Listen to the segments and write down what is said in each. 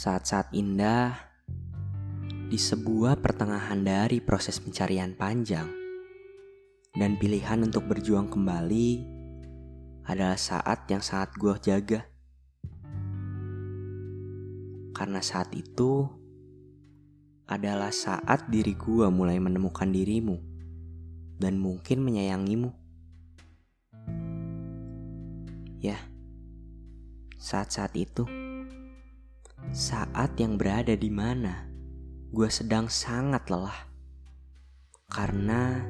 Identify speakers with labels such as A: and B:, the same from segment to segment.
A: Saat-saat indah di sebuah pertengahan dari proses pencarian panjang dan pilihan untuk berjuang kembali adalah saat yang sangat gue jaga. Karena saat itu adalah saat diri gue mulai menemukan dirimu dan mungkin menyayangimu. Ya, saat-saat itu, saat yang berada di mana gue sedang sangat lelah karena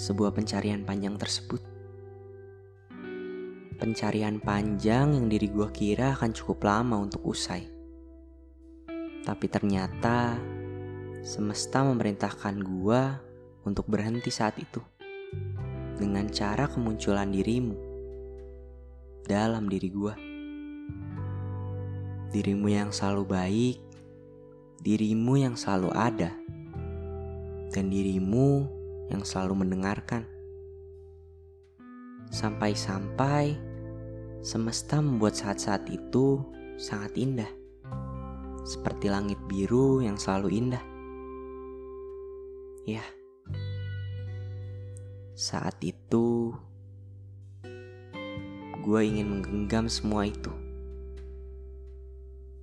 A: sebuah pencarian panjang tersebut. Pencarian panjang yang diri gue kira akan cukup lama untuk usai. Tapi ternyata semesta memerintahkan gue untuk berhenti saat itu dengan cara kemunculan dirimu dalam diri gue. Dirimu yang selalu baik, dirimu yang selalu ada, dan dirimu yang selalu mendengarkan. Sampai-sampai semesta membuat saat-saat itu sangat indah, seperti langit biru yang selalu indah. Ya, saat itu gue ingin menggenggam semua itu.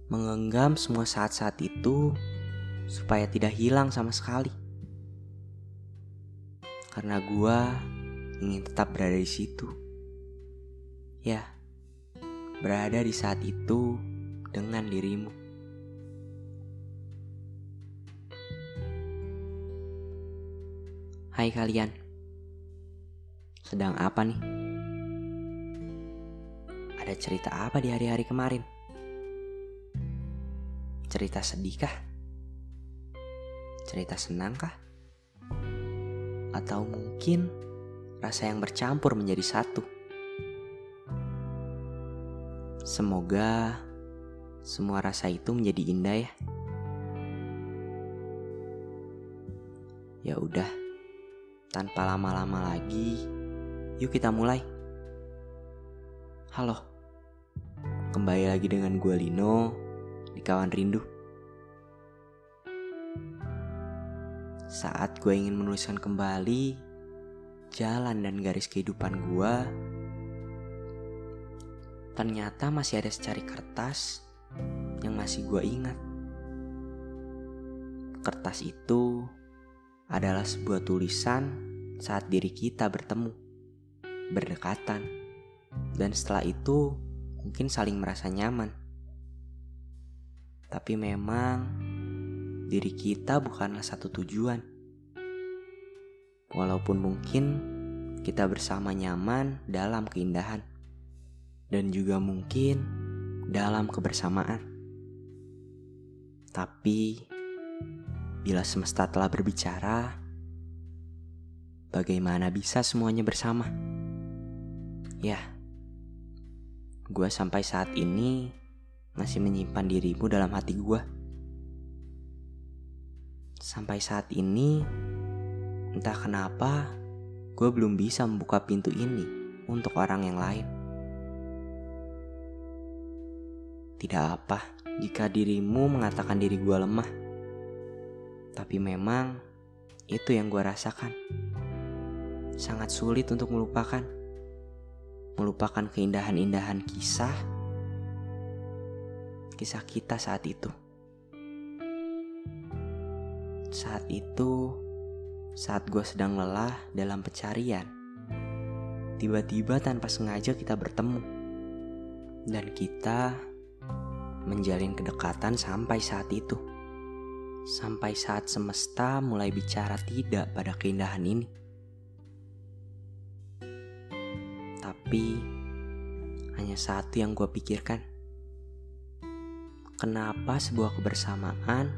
A: Menggenggam semua saat-saat itu supaya tidak hilang sama sekali. Karena gue ingin tetap berada di situ. Ya, berada di saat itu dengan dirimu. Hai kalian, sedang apa nih? Ada cerita apa di hari-hari kemarin? Cerita sedih kah? Cerita senang kah? Atau mungkin rasa yang bercampur menjadi satu? Semoga semua rasa itu menjadi indah ya. Ya udah, tanpa lama-lama lagi, yuk kita mulai. Halo. Kembali lagi dengan gue Lino di Kawan Rindu. Saat gue ingin menuliskan kembali jalan dan garis kehidupan gue, ternyata masih ada secari kertas yang masih gue ingat. Kertas itu adalah sebuah tulisan saat diri kita bertemu, berdekatan, dan setelah itu mungkin saling merasa nyaman. Tapi memang diri kita bukanlah satu tujuan. Walaupun mungkin kita bersama nyaman dalam keindahan dan juga mungkin dalam kebersamaan. Tapi bila semesta telah berbicara, bagaimana bisa semuanya bersama? Ya, gue sampai saat ini masih menyimpan dirimu dalam hati gue. Sampai saat ini, entah kenapa, gue belum bisa membuka pintu ini untuk orang yang lain. Tidak apa jika dirimu mengatakan diri gue lemah, tapi memang itu yang gue rasakan. Sangat sulit untuk melupakan melupakan keindahan-indahan kisah kisah kita saat itu. Saat itu, saat gue sedang lelah dalam pencarian, tiba-tiba tanpa sengaja kita bertemu, dan kita menjalin kedekatan sampai saat itu. Sampai saat semesta mulai bicara tidak pada keindahan ini. Tapi hanya satu yang gue pikirkan. Kenapa sebuah kebersamaan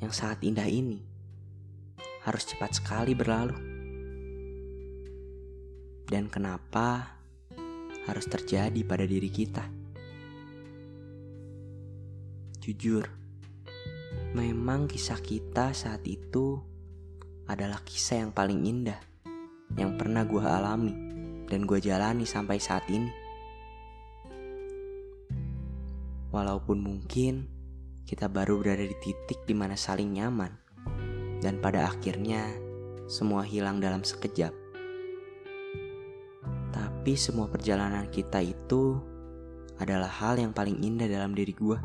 A: yang sangat indah ini harus cepat sekali berlalu? Dan kenapa harus terjadi pada diri kita? Jujur, memang kisah kita saat itu adalah kisah yang paling indah yang pernah gue alami dan gue jalani sampai saat ini. Walaupun mungkin kita baru berada di titik di mana saling nyaman, dan pada akhirnya semua hilang dalam sekejap. Tapi semua perjalanan kita itu adalah hal yang paling indah dalam diri gue.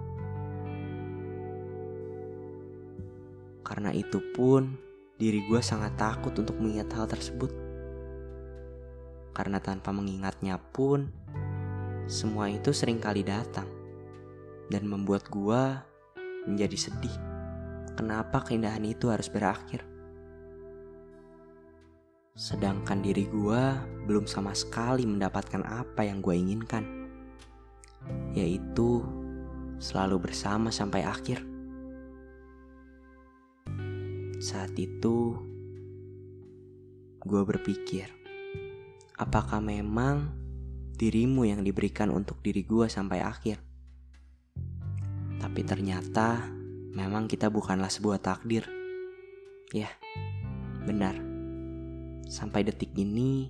A: Karena itu pun, diri gue sangat takut untuk mengingat hal tersebut. Karena tanpa mengingatnya pun, semua itu sering kali datang dan membuat gue menjadi sedih. Kenapa keindahan itu harus berakhir? Sedangkan diri gue belum sama sekali mendapatkan apa yang gue inginkan, yaitu selalu bersama sampai akhir. Saat itu, gue berpikir, apakah memang dirimu yang diberikan untuk diri gue sampai akhir? Tapi ternyata memang kita bukanlah sebuah takdir. Ya, benar. Sampai detik ini,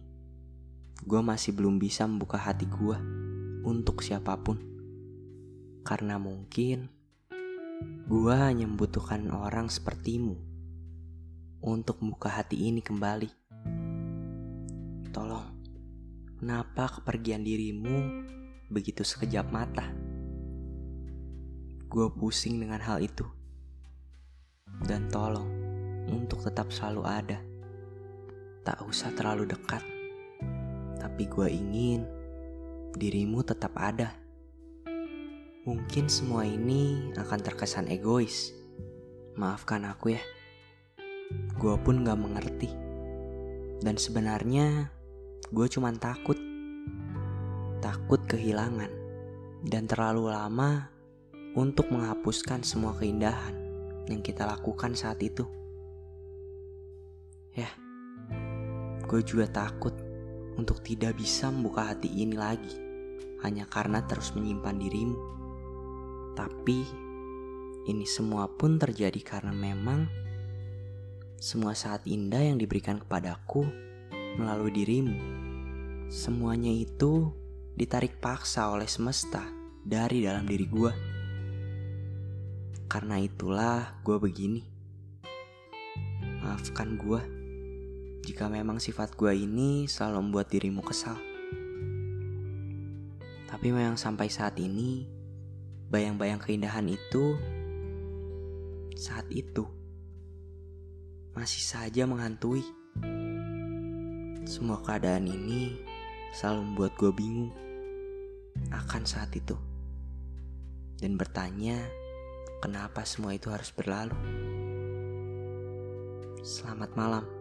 A: gue masih belum bisa membuka hati gue untuk siapa pun. Karena mungkin gue hanya membutuhkan orang sepertimu untuk membuka hati ini kembali. Tolong, kenapa kepergian dirimu begitu sekejap mata? Gue pusing dengan hal itu. Dan tolong untuk tetap selalu ada. Tak usah terlalu dekat. Tapi gue ingin dirimu tetap ada. Mungkin semua ini akan terkesan egois. Maafkan aku ya. Gue pun gak mengerti. Dan sebenarnya gue cuman takut. Takut kehilangan. Dan terlalu lama untuk menghapuskan semua keindahan yang kita lakukan saat itu. Ya, gue juga takut untuk tidak bisa membuka hati ini lagi hanya karena terus menyimpan dirimu. Tapi ini semua pun terjadi karena memang semua saat indah yang diberikan kepadaku melalui dirimu. Semuanya itu ditarik paksa oleh semesta dari dalam diri gue. Karena itulah gue begini. Maafkan gue jika memang sifat gue ini selalu membuat dirimu kesal. Tapi memang sampai saat ini, bayang-bayang keindahan itu saat itu masih saja menghantui. Semua keadaan ini selalu membuat gue bingung akan saat itu dan bertanya Kenapa semua itu harus berlalu? Selamat malam.